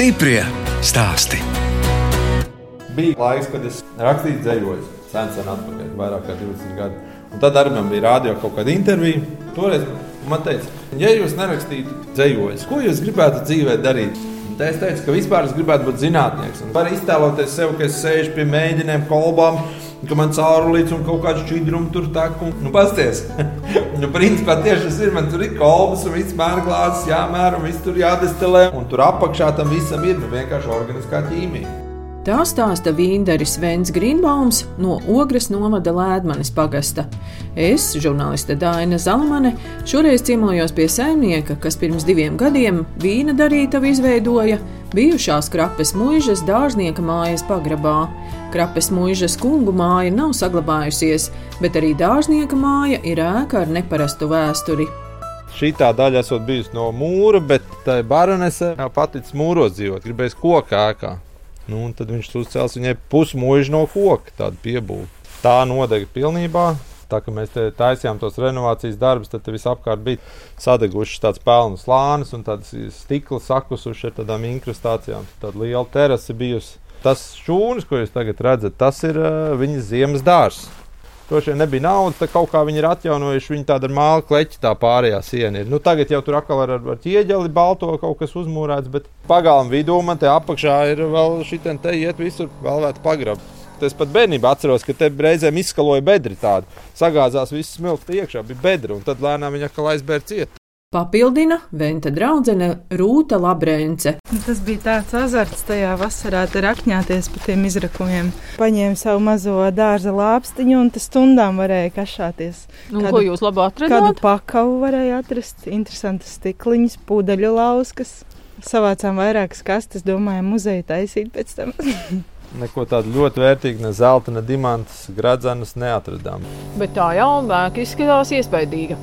Stiprie stāsti. Bija laiks, kad es rakstīju dzējos, sen, sen atpakaļ, vairāk kā 20 gadi. Un tad arī man bija rādio kaut kāda intervija. Toreiz man teica, ja jūs nerakstītu dzējos, ko jūs gribētu dzīvē darīt? Tā es teicu, ka vispār es gribētu būt zinātnieks. Un var iztēloties sev, ka es sēžu pie mēģiniem, kolbām, ka man caurulīts un kaut kāds šķidrums tur tā, un nu, pasties. nu, principā tieši tas ir, man tur ir kolbas un viss mēra glāzes jāmēra un viss tur jādestilē. Un tur apakšā tam visam ir nu, vienkārši organiskā ķīmija. Tā stāsta Vīnderis Vens Grīnbaums no Ogres novada Lēdmanes pagasta. Es, žurnāliste Dāna Zalamane, šoreiz ciemojos pie saimnieka, kas pirms diviem gadiem vīna darītavu izveidoja bijušās krapes mūžas dārznieka mājas pagrabā. Krapes mūžas kungu māja nav saglabājusies, bet arī dārznieka māja ir ēka ar neparastu vēsturi. Šī tā daļa esot bijusi no mūra, bet tā baronese paticis mūros dzīvot, gribēs koku ēkā. Nu, tad viņš uzcēla viņai pusmužu no koka, tādu piebūvi. Tā nodega pilnībā. Tā kā mēs taisījām tos renovācijas darbus, tad viss apkārt bija sadegušas tāds pelnu slānis un tāds stikla sakusuši ar tādām inkrustācijām. Tāda liela terase bijusi. Tas šūnis, ko jūs tagad redzat, tas ir uh, viņas ziemas dārzs. Droši vien nebija naudas, tad kaut kā viņi ir atjaunojuši. Viņi tāda ar māla kleķi tā pārējā siena ir. Nu, tagad jau tur atkal ar, ar ķieģeli balto kaut kas uzmūrēts, bet pagalma vidū man te apakšā ir vēl šī te iet visur vēl vērta pagraba. Es pat bērnībā atceros, ka te reizēm izskaloja bedri tādu. Sagāzās viss smilts iekšā, bija bedra, un tad lēnām viņa atkal aizbēra ciet. Papildina Venta draudzene Rūta Labrēnce. Tas bija tāds azarts tajā vasarā, te rakņāties pa tiem izrakumiem. Paņēma savu mazo dārza lāpstiņu un tas stundām varēja kašāties. Nu, kādu, ko jūs labi atradāt? Kādu pakavu varēja atrast, interesantas stikliņas, pudeļu lauskas. Savācām vairākas kastes, domājam, muzeju taisīt pēc tam. Neko tādu ļoti vērtīgu, ne zelta, ne diamantas, gradzenes neatradām. Bet tā jau vēka izskatās iespaidīga.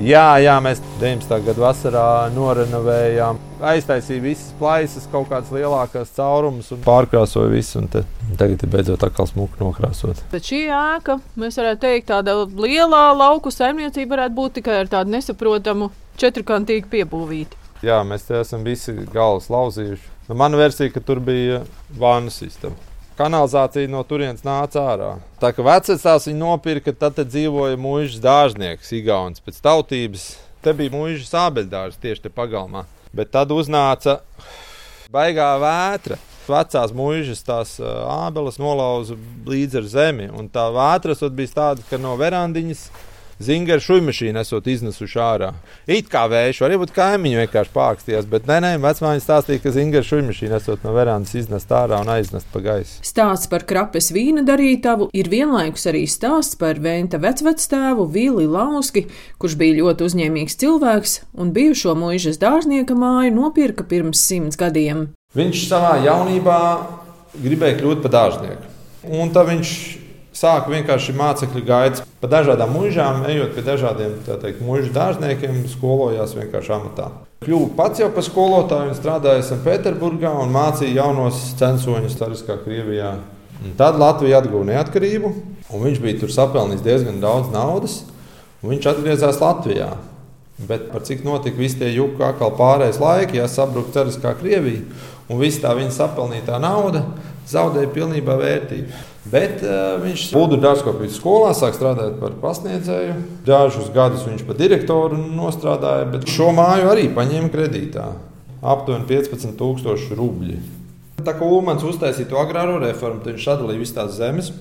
Jā, jā, mēs 19. gada vasarā norenovējām, aiztaisījām visas plaisas, kaut kādas lielākas caurumus un pārkrāsojām visu. Un te, tagad ir beidzot atkal smuki nokrāsot. Bet šī ēka, mēs varētu teikt, tāda lielā lauku saimniecība varētu būt tikai ar tādu nesaprotamu četrkantīgu piebūvīti. Jā, mēs te esam visi galvas lauzījuši. Nu, mana versija, ka tur bija vānu sistēma kanalizācija no turienes nāca ārā. Tā kā vecāks viņu nopirka, tad dzīvoja mūžs dārznieks, Igauns pēc tautības. Te bija mūžs sābeļdārs tieši te pagalmā. Bet tad uznāca baigā vētra. Vecās mūžas tās ābeles nolauza līdz ar zemi, un tā vētras bija tāda, ka no verandiņas Zingeru šūmašīnu esot iznesuši ārā. It kā vējš, varbūt kaimiņi vienkārši pārkstījās, bet nē, nē, vecmāmiņa stāstīja, ka Zingeru šūmašīnu esot no verandas iznest ārā un aiznest pa gaisu. Stāsts par krapes vīna darītavu ir vienlaikus arī stāsts par Venta vecvectēvu Vili Lauski, kurš bija ļoti uzņēmīgs cilvēks un bijušo mūžas dārznieka māju nopirka pirms simts gadiem. Viņš savā jaunībā gribēja kļūt par dārznieku. Un tad viņš sāku vienkārši mācekļu gaitas pa dažādām mūžām, ejot pie dažādiem teikt, mūža dārzniekiem, skolojās vienkārši amatā. Kļuvu pats jau par skolotāju un strādāju Sanktpēterburgā un mācīju jaunos censoņus Stariskā Krievijā. Un tad Latvija atguva neatkarību, un viņš bija tur sapelnījis diezgan daudz naudas. Viņš atgriezās Latvijā. Bet par cik notika visi tie juku atkal pārējais laiki, ja sabruka Cariskā Krievija, un viss tā viņa sapelnītā nauda zaudēja pilnībā vērtību. Bet uh, viņš Buldu dārzkopības skolā sāk strādāt par pasniedzēju. Dažus gadus viņš par direktoru nostrādāja, bet šo māju arī paņēma kredītā. Aptuveni 15,000 rubļi. Tā kā Ulmans uztaisīja to agrāro reformu, viņš sadalīja visas tās zemes.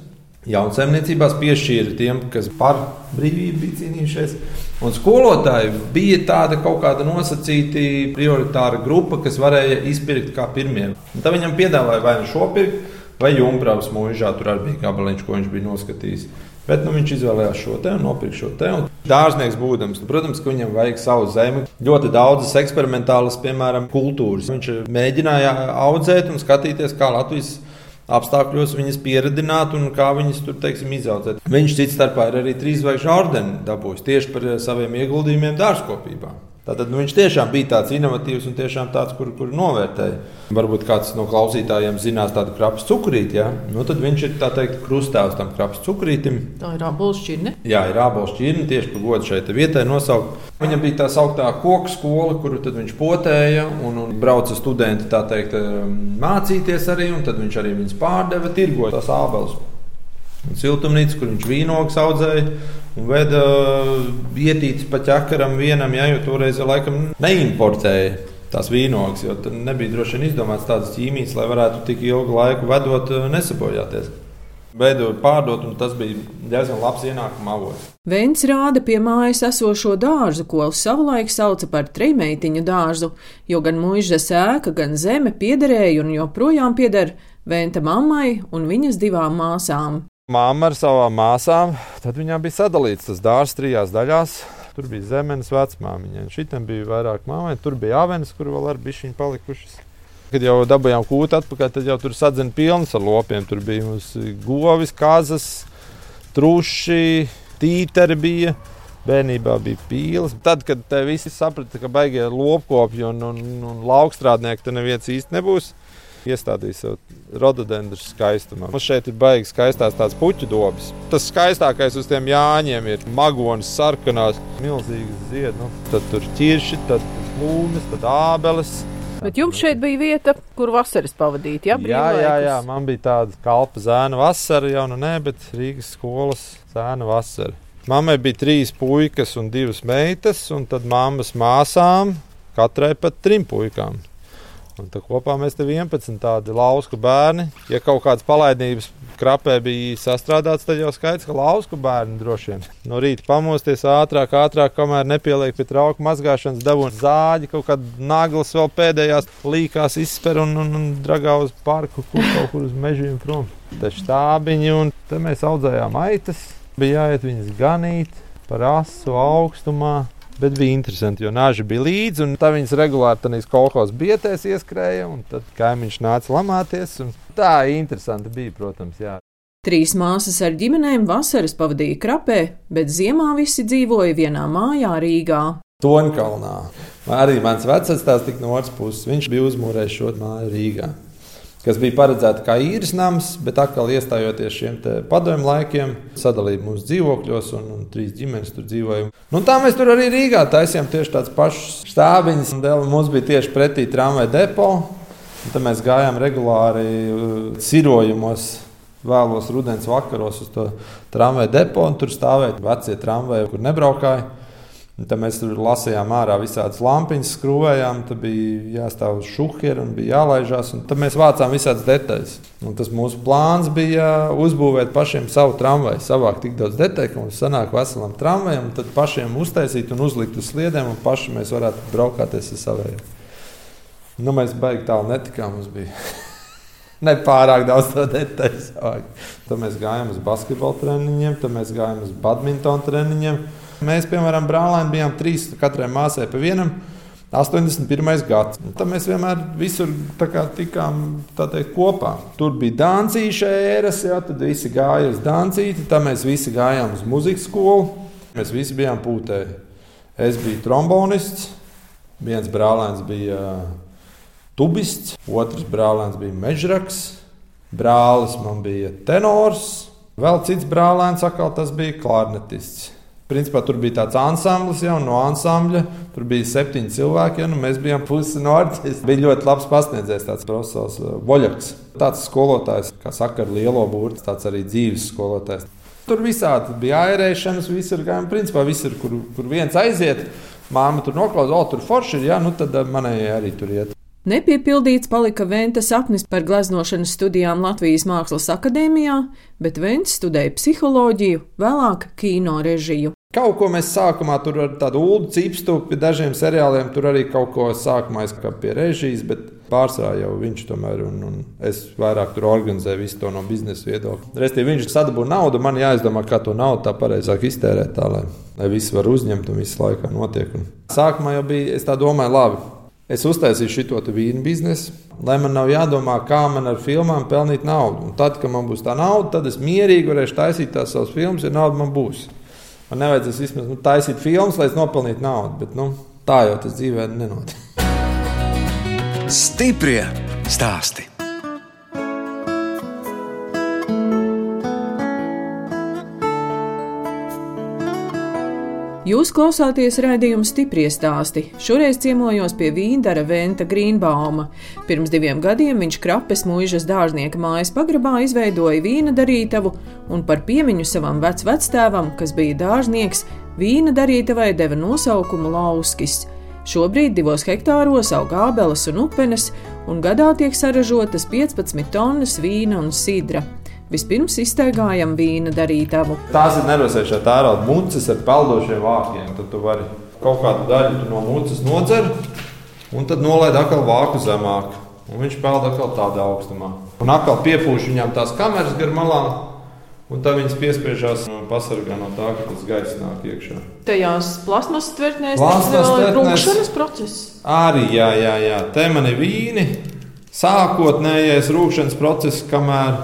Jaunsaimniecībās piešķīra tiem, kas par brīvību bija cīnījušies. Un skolotāji bija tāda kaut kāda nosacīta prioritāra grupa, kas varēja izpirkt kā pirmie. Un tad viņam piedāvāja vai nu šo pirkt, vai Junkrāvas mūžā tur arī bija gabaliņš, ko viņš bija noskatījis. Bet nu, viņš izvēlējās šo te un nopirka šo te. Dārznieks būdams, nu, protams, ka viņam vajag savu zemi. Ļoti daudzas eksperimentālas, piemēram, kultūras. Viņš mēģināja audzēt un skatīties, kā Latvijas apstākļos viņas pieredzināt un kā viņas tur teiksim, izaudzēt. Viņš cits starpā ir arī trīs zvaigžņu ordeni dabūjis tieši par saviem ieguldījumiem dārzkopībā. Tātad, nu, viņš tiešām bija tāds inovatīvs un tiešām tāds, kur, kur novērtēja. Varbūt kāds no klausītājiem zinās tādu krapas cukurīti. Ja? Nu, tad viņš ir teikt, krustāvs tam krapas cukurītim. Tā ir ābols šķirne. Jā, ir ābols šķirne tieši par godu šai vietai nosaukt. Viņam bija tā sauktā koku skola, kuru viņš potēja un, un brauca studenti teikt, mācīties arī. Tad viņš arī viņus pārdeva, tirgoja tās ābeles. Siltumnīca, kur viņš vīnogas audzēja un veda vietītas pa ķekaram vienam, ja, jo toreiz laikam neimportēja tās vīnogas, jo nebija droši vien izdomāts tādas ķīmijas, lai varētu tik ilgu laiku vedot, nesabojāties. Veidot, pārdot, un tas bija diezgan labs ienākuma avots. Vents rāda pie mājas esošo dārzu, ko savulaik sauca par trījmeitiņu dārzu, jo gan mūža sēka, gan zeme piederēja un joprojām pieder Venta mammai un viņas divām māsām. Māma ar savām māsām, tad viņām bija sadalīts tas dārsts trijās daļās. Tur bija zemes vecmāmiņa, šitam bija vairāk māmiņa, tur bija avenes, kur vēl ar bišķiņu palikušas. Kad jau dabūjām kūtu atpakaļ, tad jau tur sadzina pilns ar lopiem. Tur bija mums govis, kazas, truši, tīteri bija. Bērnībā bija pīles. Tad, kad visi saprata, ka baigie lopkopji un, un, un laukstrādnieki tur neviens īsti nebūs, iestādījis sev rododendru skaistumā. Mums šeit ir baigi skaistās tādas puķu dobas. Tas skaistākais uz tiem jāņiem ir magonis, sarkanās, milzīgas ziedas. Nu, tad tur ķirši, tad plūmes, tad ābeles. Bet jums šeit bija vieta, kur vasaras pavadīt, ja? Jā, jā, jā, man bija tāda kalpa zēna vasara, jau nu ne, bet Rīgas skolas zēna vasara. Mammai bija trīs puikas un divas meitas, un tad mammas māsām katrai pat trim puikām. Un tā kopā mēs te 11 tādi lausku bērni. Ja kaut kādas palaidnības krapē bija sastrādāts, tad jau skaidrs, ka lausku bērni droši vien no rīta pamosties ātrāk, ātrāk, kamēr nepieliek pie trauku mazgāšanas, dabūna zāģi, kaut kāda naglas vēl pēdējās līkās izsper un, un, un dragā uz parku, kur kaut kur uz mežiem prom. Te štābiņi un te mēs audzējām aitas, bija jāiet viņas ganīt par asu augstumā. Bet bija interesanti, jo nāži bija līdzi, un tā viņas regulāri tādā kolekcijas bietēs ieskrēja, un tad kaimiņš nāca lamāties. Tā interesanti bija, protams. Jā. Trīs māsas ar ģimenēm vasaras pavadīja krapē, bet ziemā visi dzīvoja vienā mājā Rīgā. Tonkalnā. Arī mans vecais tās tik no otras puses. Viņš bija uzmūrējis šo māju Rīgā kas bija paredzēta kā īres nams, bet atkal iestājoties šiem padomju laikiem, sadalīja mūsu dzīvokļos, un, un trīs ģimenes tur dzīvoja. Nu, tā mēs tur arī Rīgā taisījām tieši tādus pašus stābiņus. Mums bija tieši pretī tramvaja depo. Tad mēs gājām regulāri uh, cirojumos, vēlos rudens vakaros uz to tramvaja depo, un tur stāvēja vecie tramvaji, kur nebraukāja. Tad mēs tur lasījām ārā visādas lampiņas, skrūvējām, tad bija jāstāv uz šuhera un bija jālaižās. Tad mēs vācām visādas detaļas. Un tas mūsu plāns bija uzbūvēt pašiem savu tramvaju, savākt tik daudz detaļu, ka mums sanāk veselam tramvajam, tad pašiem uztaisīt un uzlikt uz sliedēm, un paši mēs varētu braukāties ar saviem. Nu, mēs baigi tālu netikām. Mums bija nepārāk daudz detaļu. Tad mēs gājām uz basketbola treniņiem, tad mēs gājām uz badmintona treniņiem. Mēs, piemēram, brālēni bijām trīs, katrai māsai pa vienam. 81. gads. Tad mēs vienmēr visur kā, tikām teikt, kopā. Tur bija Dāncija ēras, jā, tad visi gāja uz Dāncīti, tad mēs visi gājām uz muzikas skolu. Mēs visi bijām pūtēji. Es biju trombonists, viens brālēns bija tubists, otrs brālēns bija mežraks, brālis man bija tenors, vēl cits brālēns atkal tas bija klarnetists. Principā tur bija tāds ansamblis, jau no ansambļa. Tur bija septiņi cilvēki, ja nu, mēs bijām pusi no orķestra. Bija ļoti labs pasniedzējs, tāds profesors Voļaks. Uh, tāds skolotājs, kā saka, ar lielo burbuļu, tāds arī dzīves skolotājs. Tur visādi bija airēšanas, visur gājām. Principā visur, kur, kur viens aiziet, māma tur noklausās, o, tur forši ir, jā, nu tad uh, manai arī tur iet. Nepiepildīts palika Venta sapnis par gleznošanas studijām Latvijas Mākslas akadēmijā, bet Vents studēja psiholoģiju, vēlāk kino režiju. Kaut ko mēs sākumā tur ar tādu ulu cipstu pie dažiem seriāliem, tur arī kaut ko sākumā kā pie režijas, bet pārsvarā jau viņš tomēr, un, un es vairāk tur organizēju visu to no biznesa viedokļa. Restīvi viņš sadabū naudu, man jāizdomā, kā to naudu tā pareizāk iztērēt, tā lai, lai viss var uzņemt un viss laikā notiek. Un sākumā jau bija, es tā domāju, labi. Es uztaisīju šo vīnu biznesu, lai man nav jādomā, kā man ar filmām pelnīt naudu. Un tad, kad man būs tā nauda, tad es mierīgi varēšu taisīt tās savas filmas, ja nauda man būs. Man nevajadzēs vismaz nu, taisīt filmas, lai es nopelnītu naudu. Bet, nu, Tā jau tas dzīvē nenotiek. Stiprie stāsti. Jūs klausāties raidījuma stipri stāstī. Šoreiz ciemojos pie Vīndara Venta Grīnbauma. Pirms diviem gadiem viņš krapes mūžas dārznieka mājas pagrabā izveidoja vīna darītavu, un par piemiņu savam vecvectēvam, kas bija dārznieks, vīna darītavai deva nosaukumu Lauskis. Šobrīd divos hektāros aug ābeles un upenes, un gadā tiek saražotas 15 tonnas vīna un sidra. Vispirms iztaigājam vīna darītavu. Tās ir nerosējušās tērauda mucas ar peldošiem vākiem. Tad tu vari kaut kādu daļu no mucas nodzer, un tad nolaid atkal vāku zemāk. Un viņš peld atkal tādā augstumā. Un atkal piepūš viņam tās kameras gar malām. Un tā viņas piespiežās un pasargā no tā, ka tas gaisa nāk iekšā. Tajās plasmasas tvertnēs Plasmas tas vēl ir rūkšanas process. Arī, jā, jā, jā. te man ir vīni. Sākotnējais rūkšanas process, kamēr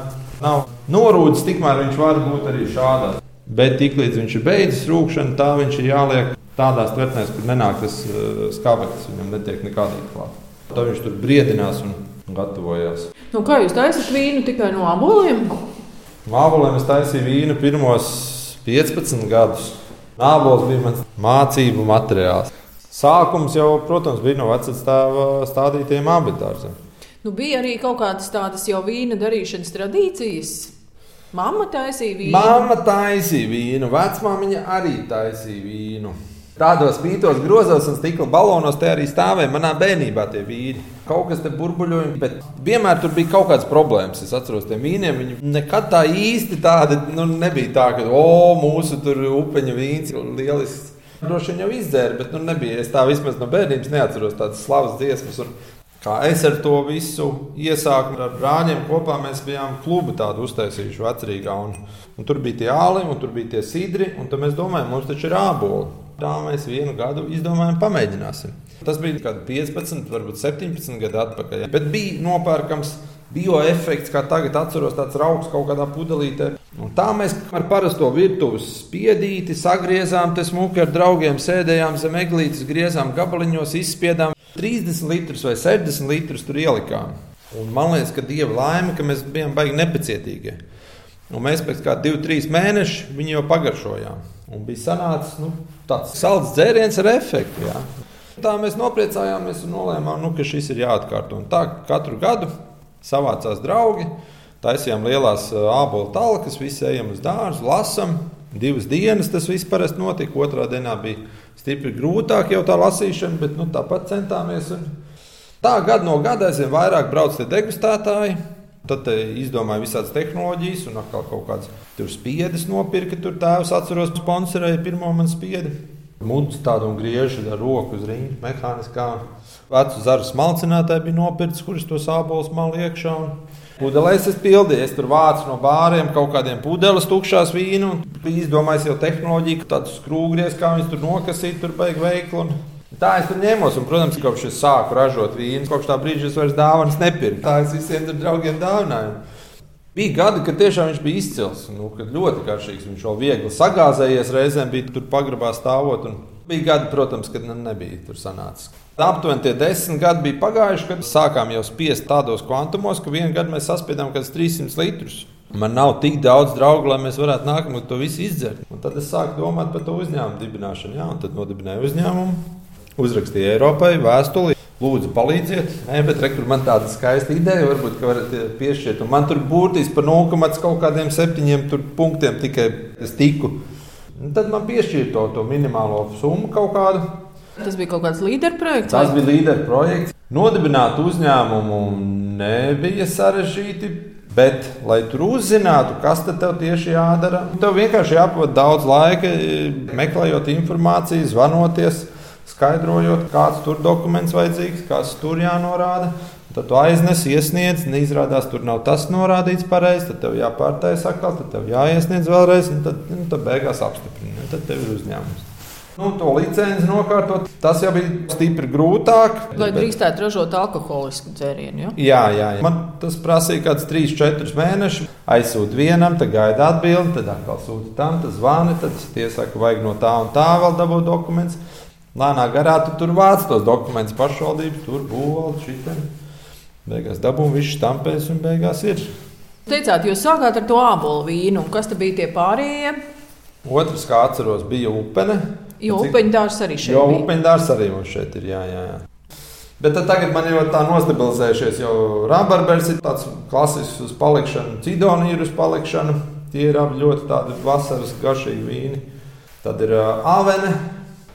nav norūdis, tikmēr viņš var būt arī šādā. Bet tiklīdz viņš ir beidzis rūkšanu, tā viņš ir jāliek tādās tvertnēs, kur nenāk tas uh, skābeklis, viņam netiek nekādīgi klāt. Tad viņš tur briedinās un gatavojās. Nu, kā jūs taisat vīnu tikai no aboliem? Mābolēm es taisīju vīnu pirmos 15 gadus. Mābols bija mans mācību materiāls. Sākums jau, protams, bija no vecāka stādītiem abitāriem. Nu, bija arī kaut kādas tādas jau vīna darīšanas tradīcijas. Mama taisīja vīnu. Māma taisīja vīnu, vecmāmiņa arī taisīja vīnu. Tādos spītos grozos un stikla balonos te arī stāvēja manā bērnībā tie vīni. Kaut kas te burbuļoja, bet vienmēr tur bija kaut kādas problēmas. Es atceros, tiem vīniem viņi nekad tā īsti tādi nu, nebija. Tā, ka, o, mūsu tur upeņa vīns ir lielisks. Droši vien jau izdzēra, bet nu, nebija. Es tā vismaz no bērnības neatceros tādas slavas dziesmas. Un, Kā es ar to visu iesāku, ar brāļiem kopā mēs bijām klubu tādu uztaisījuši vecrīgā. Un, un tur bija tie āli, un tur bija tie sidri, un tad mēs domājam, mums taču ir āboli. Tā mēs vienu gadu izdomājām, pamēģināsim. Tas bija kaut kādi 15, varbūt 17 gadi atpakaļ. Bet bija nopērkams bioefekts, kā tagad atceros, tāds rauks kaut kādā pudelītē. Un tā mēs ar parasto virtuves spiedīti sagriezām, te smuki ar draugiem sēdējām zem eglītes, griezām gabaliņos, izspiedām 30 litrus vai 60 litrus tur ielikām. Un man liekas, ka dieva laime, ka mēs bijām baigi nepacietīgi. Un mēs pēc kā 2-3 mēnešiem viņu jau pagaršojām. Un bija sanācis nu, tāds salds dzēriens ar efektu. Jā. Tā mēs nopriecājāmies un nolēmām, nu, ka šis ir jāatkārto. Un tā katru gadu savācās draugi, taisījām lielās ābolu talkas, visi ejam uz dārzu, lasām. Divas dienas tas viss parasti notika. Otrā dienā bija stipri grūtāk jau tā lasīšana, bet nu, tāpat centāmies. Un tā gada no gada aizvien vairāk brauc tie degustētāji. Tad izdomāja visādas tehnoloģijas, un atkal kaut kādas spiedas nopirka. Tur tēvs atceros, sponsorēja pirmo man spiedi. Mūcis tādu un griež ar roku uz rīņa, mehāniskā. Vecu zaru smalcinātāju bija nopircis, kurš to sābols mal iekšā. Un Pudelēs es pildīju, es tur vācu no bāriem kaut kādiem pudeles, tukšās vīnu. Izdomājis jau tehnoloģiju, ka tādus skrūvgriezus, kā viņus tur nokasīt, tur beigas veiklu. Un Tā es tur ņēmos, un, protams, kopš es sāku ražot vīnu, kopš tā brīža es vairs dāvanas nepirku. Tā es visiem draugiem dāvināju. Bija gadi, kad tiešām viņš bija izcils. Nu, ļoti garšīgs. Viņš vēl viegli sagāzējies, reizēm bija tur pagrabā stāvot. Bija gadi, protams, kad nebija tur sanācis. Aptuveni tie desmit gadi bija pagājuši, kad sākām jau spiest tādos kvantumos, ka vienā gadā mēs saspiedām kaut kādus 300 litrus. Man nav tik daudz draugu, lai mēs varētu nākamā to visu izdzert. Un tad es sāku domāt par to uzņēmumu dibināšanu. Jā, un tad nodibināju uzņēmumu, uzrakstīju Eiropai vēstuli. Lūdzu, palīdziet. Nē, bet re, man tāda skaista ideja, varbūt, ka varat eh, piešķirt. Un man tur būtībā par 0,7 kaut kādiem septiņiem tur punktiem tikai es tiku. Un tad man piešķīra to, to minimālo summu kaut kādu. Tas bija kaut kāds līderprojekts. Tas bija līderu projekts. Nodibināt uzņēmumu nebija sarežģīti. Bet, lai tur uzzinātu, kas tev tieši jādara, tev vienkārši jāpavada daudz laika, meklējot informāciju, zvanoties, skaidrojot, kāds tur dokuments vajadzīgs, kas tur jānorāda. Tad tu aiznes, iesniedz, neizrādās, tur nav tas norādīts pareizi. Tad tev jāpārtaisa atkal, tad tev jāiesniedz vēlreiz, un tad, nu, tad beigās apstiprina. Tad tev ir uzņēmums. Nu, to licenci nokārtot, tas jau bija stipri grūtāk. Lai bet- drīkstētu ražot alkoholisku dzērienu. Ja? Jā, jā, jā. Man tas prasīja kaut kādus 3, 4 mēnešus. Aizsūtu vienam, tad gaida atbildi, tad atkal sūta tam, tad zvani, tad tie saka, vajag no tā un tā vēl dabūt dokumentus. Lēnā garā tu tur vāc tos dokumentus pašvaldības, tur būvēt šitā. Beigās dabūjām visu stampēs un beigās ir. Teicāt, jūs sākāt ar to ābolu vīnu, un kas tad bija tie pārējie? Otrs, kā atceros, bija upene. Jo upeņdārs arī šeit jo, bija. Jo upeņdārs arī mums šeit ir, jā, jā. jā. Bet tagad man jau tā nostabilizējušies, jau rābarbers ir tāds klasisks uz palikšanu, cidonija ir uz palikšanu. Tie ir abi ļoti tādi vasaras garšīgi vīni. Tad ir uh, avene.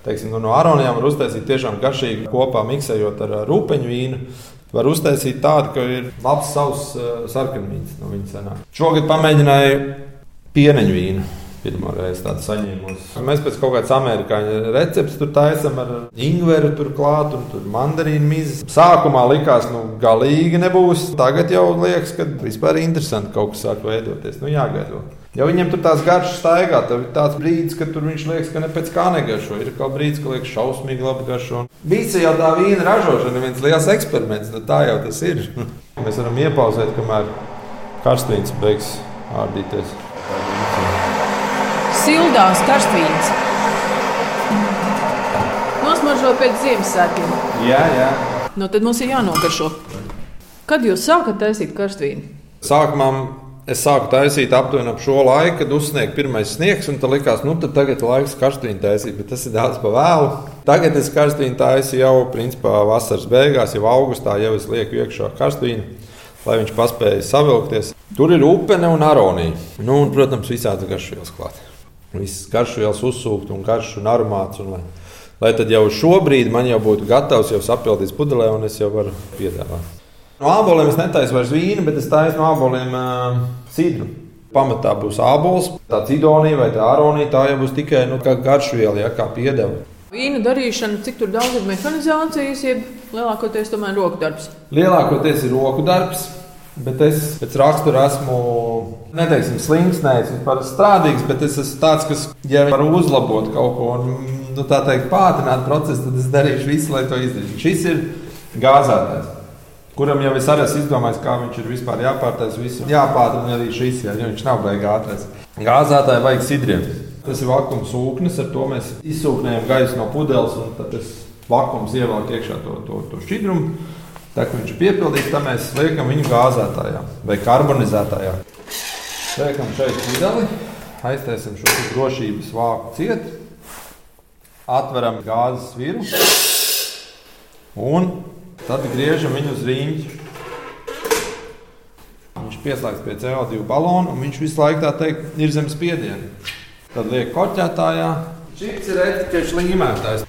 Teiksim, nu, no aronijām var uztaisīt tiešām garšīgi kopā miksējot ar rūpeņu vīnu. Var uztaisīt tādu, ka ir labs savs uh, sarkanvīns no viņa senāk. Šogad pamēģināju pieneņu vīnu. Pirmā reize tādu saņēmos. Mēs pēc kaut kādas amerikāņu receptes tur taisām ar ingveru, tur klāt un tur mandarīnu mizas. Sākumā likās, nu, galīgi nebūs. Tagad jau liekas, ka vispār interesanti kaut kas sāk veidoties. Nu, jāgaida. Ja viņam tur tās garšas staigā, tad ir tāds brīdis, kad viņš liekas, ka ne pēc kā negaršo. Ir kaut brīdis, kad liekas šausmīgi labi garšo. Bija jau tā vīna ražošana, viens liels eksperiments. Nu, tā jau tas ir. Mēs varam iepauzēt, kamēr karstvīns beigs ārdīties sildās karstvīns. Nosmaržo pēc Ziemassvētkiem. Jā, jā. Nu, tad mums ir jānogaršo. Kad jūs sākat taisīt karstvīnu? Sākumā es sāku taisīt aptuveni ap šo laiku, kad uzsniegts pirmais sniegs, un tad likās, nu, tad tagad ir laiks karstvīnu taisīt, bet tas ir daudz pa vēlu. Tagad es karstvīnu taisu jau principā vasaras beigās, jau augustā jau es lieku iekšā karstvīnu, lai viņš paspēja savilkties. Tur ir upene un aronija. Nu, un, protams, visādi garšvielas klāta. Viss garšvielas uzsūkt un garš un aromāts. Un lai, lai tad jau šobrīd man jau būtu gatavs, jau sapildīts pudelē, un es jau varu piedāvāt. No āboliem es netaisu vairs vīnu, bet es taisu no āboliem uh, sidru. Pamatā būs ābols, tā cidonija vai tā aronija. Tā jau būs tikai nu, garšviela, ja, kā piedeva. Vīna darīšana, cik daudz ir mehanizācijas, jeb lielākoties tomēr roku darbs? Lielākoties ir roku darbs. Bet es pēc rakstura esmu, neteiksim, slings, neesmu par strādīgs, bet es esmu tāds, kas, ja var uzlabot kaut ko un, nu, tā teikt, pātrināt procesu, tad es darīšu visu, lai to izdarītu. Šis ir gāzētājs, kuram jau es arī esmu izdomājis, kā viņš ir vispār jāpārtais, visu jāpātrina arī šis, ja viņš nav beigas ātrais. Gāzētāji vajag sidriem. Tas ir vakums sūknis, ar to mēs izsūknējam gaisu no pudeles, un tad tas vakums ievelk iekšā to, to, to šķidrumu. Tā kā viņš ir piepildīts, tad mēs liekam viņu gāzētājā vai karbonizētājā. Liekam šeit pudeli, aiztaisam šo drošības vāku ciet, atveram gāzes viru un tad griežam viņu uz rīņķi. Viņš pieslēgts pie CO2 balona un viņš visu laiku tā teikt, ir zem spiediena. Tad liek koķētājā. Šis ir etiķešu līmētājs.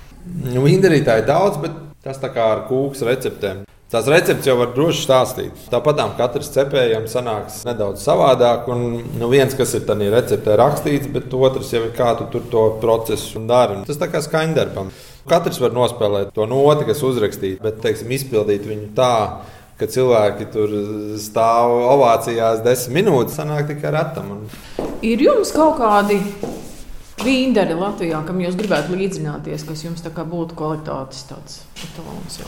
Nu, Vindarītāji daudz, bet tas tā kā ar kūks receptēm. Tās receptes jau var droši stāstīt. Tāpat katrs cepējam sanāks nedaudz savādāk. Un, nu, viens, kas ir tādā receptē rakstīts, bet otrs jau ir kā tu tur to procesu dari. Tas tā kā skaņdarbam. Katrs var nospēlēt to noti, kas uzrakstīts, bet teiksim, izpildīt viņu tā, ka cilvēki tur stāv ovācijās desmit minūtes, sanāk tikai retam. Un... Ir jums kaut kādi vīndari Latvijā, kam jūs gribētu līdzināties, kas jums būtu kvalitātes tāds etalons?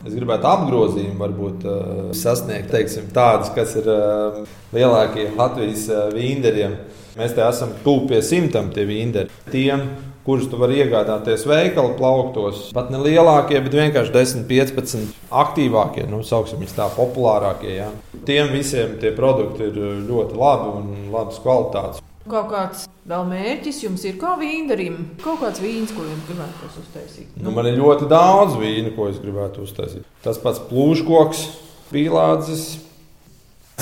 Es gribētu apgrozījumu, varbūt uh, sasniegt teiksim, tādus, kas ir uh, lielākie Latvijas uh, vīnderiem. Mēs te esam tuvu pie simtam tie vīnderi. Tiem, kurus tu vari iegādāties veikalu plauktos, pat ne lielākie, bet vienkārši 10, 15 aktīvākie, nu, sauksim viņus tā, populārākie. Ja. Tiem visiem tie produkti ir ļoti labi un labas kvalitātes. Kaut kāds vēl mērķis jums ir kā vīndarim, kaut kāds vīns, ko jūs gribētu uztaisīt? Nu, man ir ļoti daudz vīnu, ko es gribētu uztaisīt. Tas pats plūškoks, pīlādzes,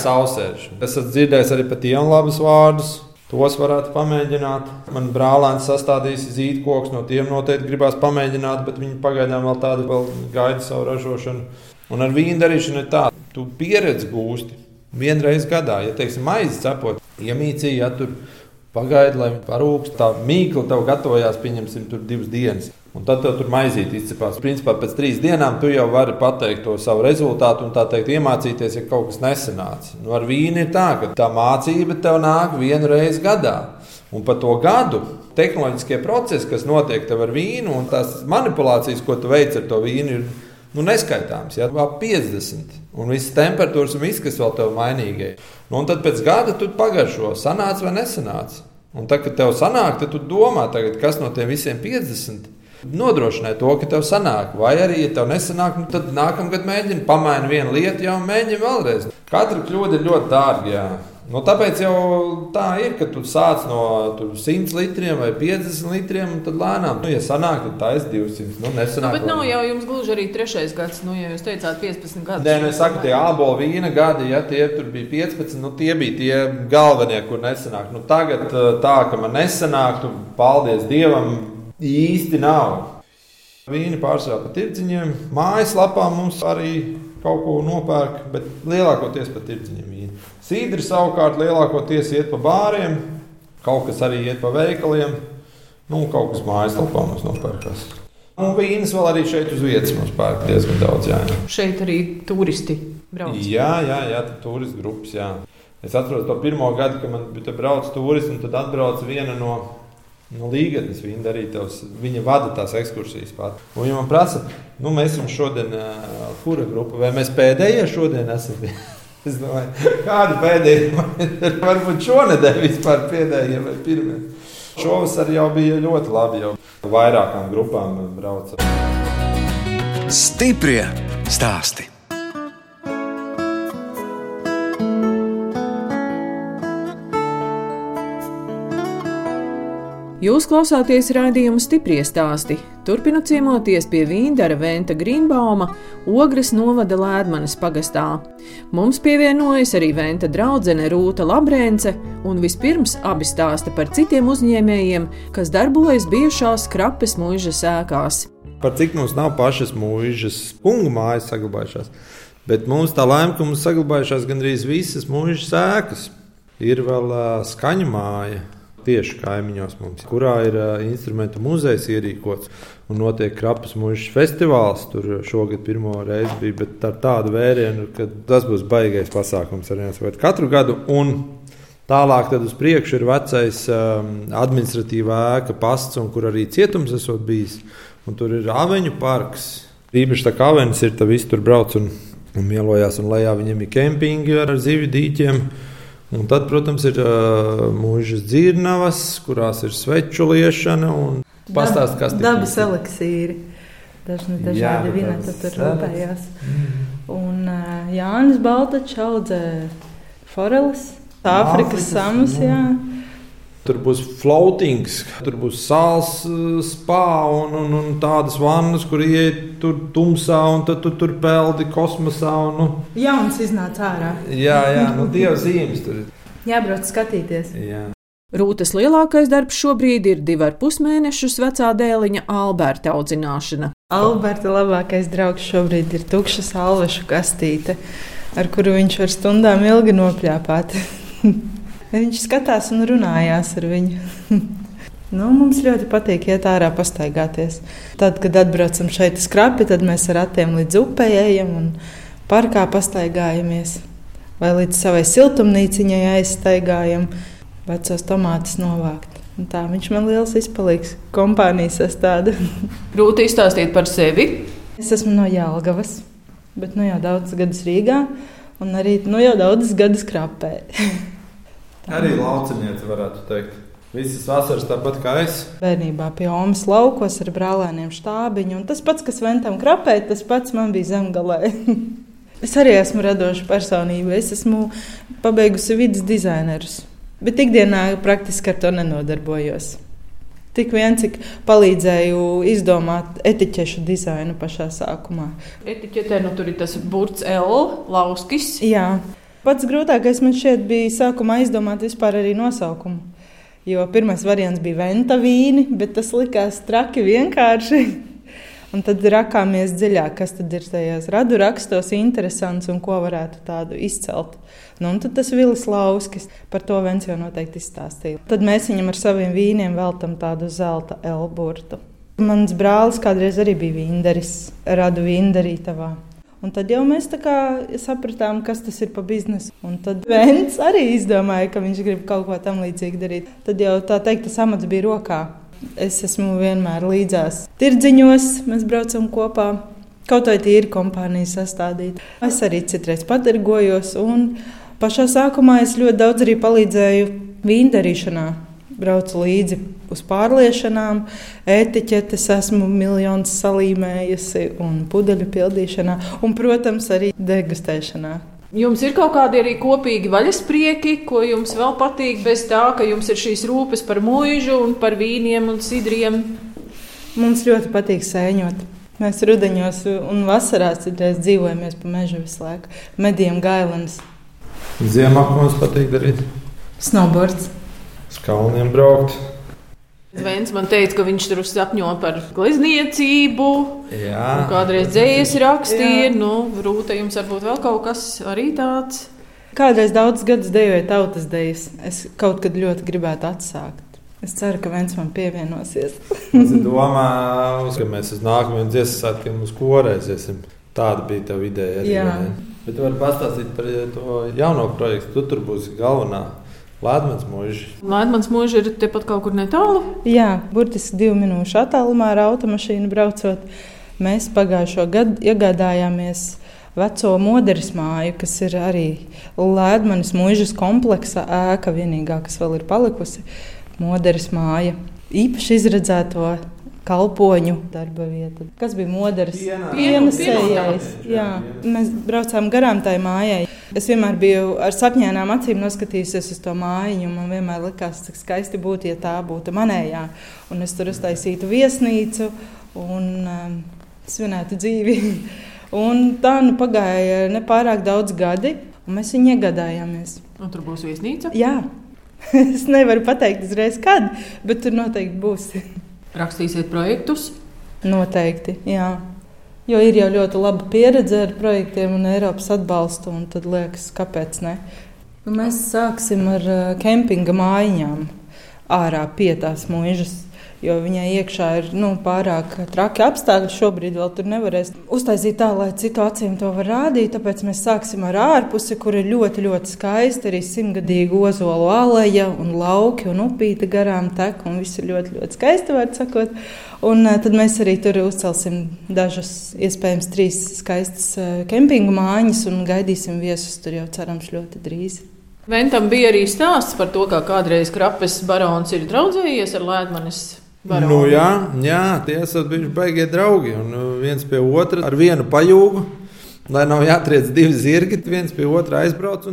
sausēšana. Es esmu dzirdējis arī par tiem labus vārdus. Tos varētu pamēģināt. Man brālēns sastādījis zīdkoks, no tiem noteikti gribās pamēģināt, bet viņi pagaidām vēl tādu vēl gaida savu ražošanu. Un ar vīnu darīšanu ir tā, tu pieredzi gūsti vienreiz gadā. Ja teiksim, maizi cepot, iemīcīja, ja tur pagaidi, lai viņi parūkst. Tā mīkla tev gatavojās, pieņemsim, tur divas dienas. Un tad tev tur maizīt izcepās. Principā pēc trīs dienām tu jau vari pateikt to savu rezultātu un tā teikt, iemācīties, ja kaut kas nesanāca. Nu, ar vīnu ir tā, ka tā mācība tev nāk vienu reizi gadā. Un par to gadu tehnoloģiskie procesi, kas notiek tev ar vīnu, un tās manipulācijas, ko tu veic ar to vīnu, ir nu, neskaitāms. Ja? Ap 50. Un viss temperatūras un viss, kas vēl tev mainīgai. Nu, un tad pēc gada tu pagaršo, sanāca vai nesanāca. Un tad, kad tev sanāk, tad tu domā, tagad, kas no tiem visiem 50 Nodrošināt to, ka tev sanāk, vai arī, ja tev nesanāk, nu, tad nākamgad mēģini pamainīt vienu lietu, jau mēģini vēlreiz. Katra kļūda ir ļoti dārga. Nu, tāpēc jau tā ir, ka tu sāc no 100 litriem vai 50 litriem, un tad lēnām, nu, ja sanāk, tad tā ir 200. Nu, nesanāk, nu, bet nav jau jums gluži arī trešais gads, nu, ja jūs teicāt 15 gadus. Nē, nu, es saku, tie ābolu vīna gadi, ja tie tur bija 15, nu, tie bija tie galvenie, kur nesanāk. Nu, tagad tā, ka man nesanāk, tu paldies Dievam, īsti nav. Vīni pārsvarā pa tirdziņiem, mājaslapā mums arī kaut ko nopērk, bet lielākoties pa tirdziņiem. Sīdri savukārt lielākoties iet pa bāriem, kaut kas arī iet pa veikaliem, nu, kaut kas mājaslapā mums nopērkas. Un vīnas vēl arī šeit uz vietas mums pērk diezgan daudz. Jā. Šeit arī turisti brauc. Jā, jā, jā turistu grupas. Jā. Es atceros to pirmo gadu, kad man bija braucis turisti, un tad atbrauca viena no, no līgatnes. Viņa darīja tavs, viņa vada tās ekskursijas pat. Un viņa man prasa, nu mēs esam šodien, uh, kura grupa, vai mēs pēdējie šodien esam? Es domāju, kāda pēdējā ir varbūt šonadēļ vispār pēdējie vai pirmie. Šovasar jau bija ļoti labi, jau vairākām grupām brauca. Stiprie stāsti! Jūs klausāties raidījuma stipri stāstī. Turpinu ciemoties pie Vīndara Venta Grīnbauma, Ogres novada Lēdmanes pagastā. Mums pievienojas arī Venta draudzene Rūta Labrēnce, un vispirms abi stāsta par citiem uzņēmējiem, kas darbojas bijušās krapes mūžas sēkās. Par cik mums nav pašas mūžas pungu mājas saglabājušās, bet mums tā laime, ka mums saglabājušās gandrīz visas mūžas sēkas. Ir vēl uh, skaņu māja, tieši kaimiņos mums, kurā ir uh, instrumentu muzejs ierīkots. Un notiek krapas mūža festivāls. Tur šogad pirmo reizi bija, bet ar tādu vērienu, ka tas būs baigais pasākums ar viens vai katru gadu. Un tālāk uz priekšu ir vecais um, administratīvā ēka pasts, kur arī cietums esot bijis. Un tur ir aveņu parks. Īpaši tā kā avenis ir, tad viss tur brauc un, un mielojās. Un lejā viņiem ir kempingi ar zivju dīķiem. Un tad, protams, ir uh, mūžas dzirnavas, kurās ir sveču liešana un pastāst, kas ir. Dabas eliksīri. Dažni dažādi vineti tur rūpējās. Mm. Un uh, Jānis Baltačs audzē foreles, Āfrikas samus, jā. jā. Tur būs floatings, tur būs sāls, eh, spā un, un, un tādas vannas, kur iet tur tumsā un tad tu tur peldi kosmosā. Un, nu. Jauns iznāca ārā. Jā, jā, nu dieva zīmes tur. Jābrauc skatīties. Jā. Rūtas lielākais darbs šobrīd ir divi ar pus mēnešus vecā dēliņa Alberta audzināšana. Alberta labākais draugs šobrīd ir tukša salvešu kastīte, ar kuru viņš var stundām ilgi nopļāpāt. Viņš skatās un runājās ar viņu. nu, mums ļoti patīk iet ārā, pastaigāties. Tad, kad atbraucam šeit uz krapi, tad mēs ar ratiem līdz upei ejam un parkā pastaigājamies. Vai līdz savai siltumnīciņai aizstaigājam, vecos tomātus novākt. Un tā viņš man liels izpaliks. Kompānijas sastāvda. Grūti izstāstīt par sevi. Es esmu no Jālgavas, bet nu jau daudzus gadus Rīgā un arī nu jau daudzus gadus krapē. Arī laucinieci varētu teikt. Visas vasaras tāpat kā es. Bērnībā pie Omas laukos ar brālēniem štābiņu. Un tas pats, kas ventam krapē, tas pats man bija zemgalē. es arī esmu radoša personība. Es esmu pabeigusi vidus dizainerus. Bet ikdienā praktiski ar to nenodarbojos. Tik vien, cik palīdzēju izdomāt etiķešu dizainu pašā sākumā. Etiķetē nu, tur ir tas burts L, lauskis. Jā, Pats grūtākais man šķiet bija sākumā izdomāt vispār arī nosaukumu. Jo pirmais variants bija venta vīni, bet tas likās traki vienkārši. Un tad rakāmies dziļāk, kas tad ir tajos radu rakstos interesants un ko varētu tādu izcelt. Nu, un tad tas Vilis Lauskis par to viens jau noteikti izstāstīja. Tad mēs viņam ar saviem vīniem veltam tādu zelta elburtu. Mans brālis kādreiz arī bija vīnderis, radu vīndarītavā. Un tad jau mēs sapratām, kas tas ir pa biznesu. Un tad Vēns arī izdomāja, ka viņš grib kaut ko tam līdzīgu darīt. Tad jau tā teikt, tas amats bija rokā. Es esmu vienmēr līdzās tirdziņos, mēs braucam kopā. Kaut vai tīri kompānijas sastādīt. Es arī citreiz padargojos, un pašā sākumā es ļoti daudz arī palīdzēju vīndarīšanā. Braucu līdzi uz pārliešanām, etiķetes esmu miljonus salīmējusi un pudeļu pildīšanā, un, protams, arī degustēšanā. Jums ir kaut kādi arī kopīgi vaļasprieki, ko jums vēl patīk, bez tā, ka jums ir šīs rūpes par mūžu un par vīniem un sidriem? Mums ļoti patīk sēņot. Mēs rudenos un vasarās dzīvojamies pa mežu visu laiku. Medījam gailenes. Ziemā mums patīk darīt snowboards. Uz kalniem braukt. Vēns man teica, ka viņš tur sapņo par glezniecību. Jā, kādreiz dzējas rakstīja. Nu, Rūta, jums varbūt vēl kaut kas arī tāds. Kādreiz daudz gadus dejoju tautas dejas. Es kaut kad ļoti gribētu atsākt. Es ceru, ka viens man pievienosies. es domāju, ka mēs uz nākamajiem dziesmu svētkiem uz korēziesim. Tāda bija tā ideja. Arī. Bet tu vari pastāstīt par to jauno projektu. Tu tur būsi galvenā. Latvijas mūža. Latvijas mūža ir tepat kaut kur netālu. Jā, burtiski divu minūšu attālumā ar automašīnu braucot. Mēs pagājušo gadu iegādājāmies veco modeļu māju, kas ir arī Latvijas mūžas kompleksa ēka, vienīgā, kas vēl ir palikusi Moderes māja. Īpaši izredzēto kalpoņu darba vieta. Kas bija Moderes pienesējais? Jā, mēs braucām garām tai mājai. Es vienmēr biju ar sapņēnām acīm noskatījusies uz to mājiņu. Man vienmēr likās, cik skaisti būtu, ja tā būtu manējā. Un es tur uztaisītu viesnīcu un um, svinētu dzīvi. un tā nu pagāja nepārāk daudz gadi, un mēs viņu iegādājāmies. Un tur būs viesnīca? Jā. es nevaru pateikt uzreiz, kad, bet tur noteikti būs. Rakstīsiet projektus? Noteikti, jā. Jo ir jau ļoti laba pieredze ar projektiem un Eiropas atbalstu, un tad liekas, kāpēc ne? Nu, mēs sāksim ar kempinga mājiņām ārā pie tās mūžas jo viņai iekšā ir nu, pārāk traki apstākļi. Šobrīd vēl tur nevarēs uztaisīt tā, lai citu acīm to var rādīt. Tāpēc mēs sāksim ar ārpusi, kur ir ļoti, ļoti skaisti arī simtgadīga ozolu aleja un lauki un upīte garām tek. Un viss ir ļoti, ļoti skaisti, var sakot. Un uh, tad mēs arī tur uzcelsim dažas, iespējams, trīs skaistas uh, kempingu mājiņas un gaidīsim viesus tur jau cerams ļoti drīz. Ventam bija arī stāsts par to, kā kādreiz Krapes barons ir draudzējies ar Lētmanis Baroni. Nu, jā, jā, tie esat bijuši baigie draugi. Un uh, viens pie otra ar vienu pajūgu, lai nav jātriec divi zirgi, viens pie otra aizbrauc.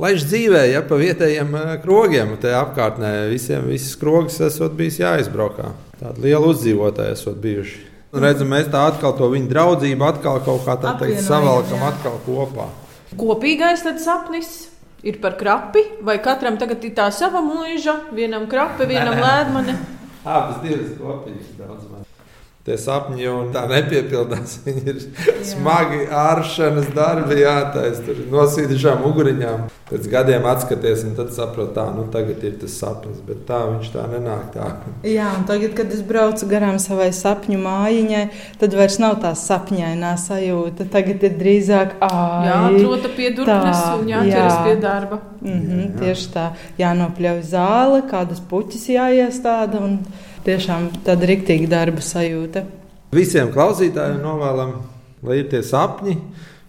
Laiž dzīvē, ja pa vietējiem krogiem, te apkārtnē visiem visas krogas esot bijis jāizbraukā. Tāda liela uzdzīvotāja esot bijuši. Un redzam, mēs tā atkal to viņu draudzību atkal kaut kā tā teikt savalkam atkal kopā. Kopīgais tad sapnis ir par krapi, vai katram tagad ir tā sava mūža, vienam krapi, vienam lēdmane? Abas divas kopīgas daudz maz. Tie sapņi jau tā nepiepildās. Viņi ir Jā. smagi āršanas darbi, jātaisa tur nosīdušām uguriņām. Pēc gadiem atskaties, un tad saproti, tā, nu tagad ir tas sapnis, bet tā viņš tā nenāk. Tā. Jā, un tagad, kad es braucu garām savai sapņu mājiņai, tad vairs nav tā sapņainā sajūta. Tagad ir drīzāk jāatrota pie durvis un jāķeras jā. pie darba. Mm -hmm, jā. Tieši tā, jānopļauj zāle, kādas puķis jāiestāda. Un, tiešām tāda riktīga darba sajūta. Visiem klausītājiem novēlam, lai ir tie sapņi,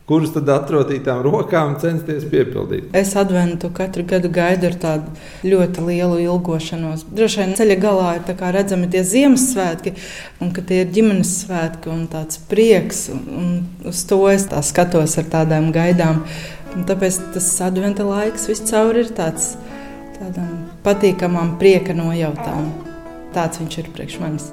kurus tad atrodītām rokām censties piepildīt. Es adventu katru gadu gaidu ar tādu ļoti lielu ilgošanos. Droši vien ceļa galā ir redzami tie Ziemassvētki, un ka tie ir ģimenes svētki un tāds prieks. Un, un uz to es skatos ar tādām gaidām. Un tāpēc tas adventa laiks viscaur ir tāds tādām patīkamām prieka nojautām. Tāds viņš ir priekš manis.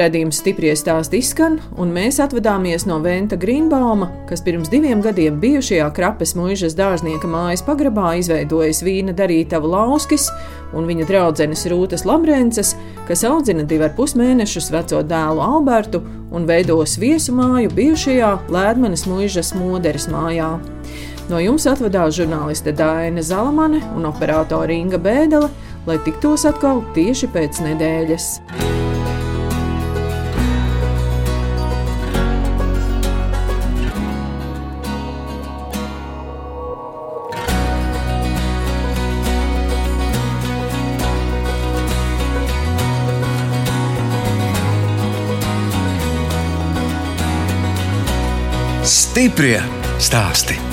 Redījums stipri stāst izskan, un mēs atvadāmies no Venta Grīnbauma, kas pirms diviem gadiem bijušajā krapes mūžas dārznieka mājas pagrabā izveidojis vīna darītavu lauskis un viņa draudzenes Rūtas Lamrences, kas audzina divu ar pus mēnešus veco dēlu Albertu un veidos viesu māju bijušajā Lēdmanes mūžas moderes mājā. No jums atvadās žurnāliste Dāna Zalamane un operātore Inga Bēdele, lai tiktos atkal tieši pēc nedēļas. Stiprie stāsti.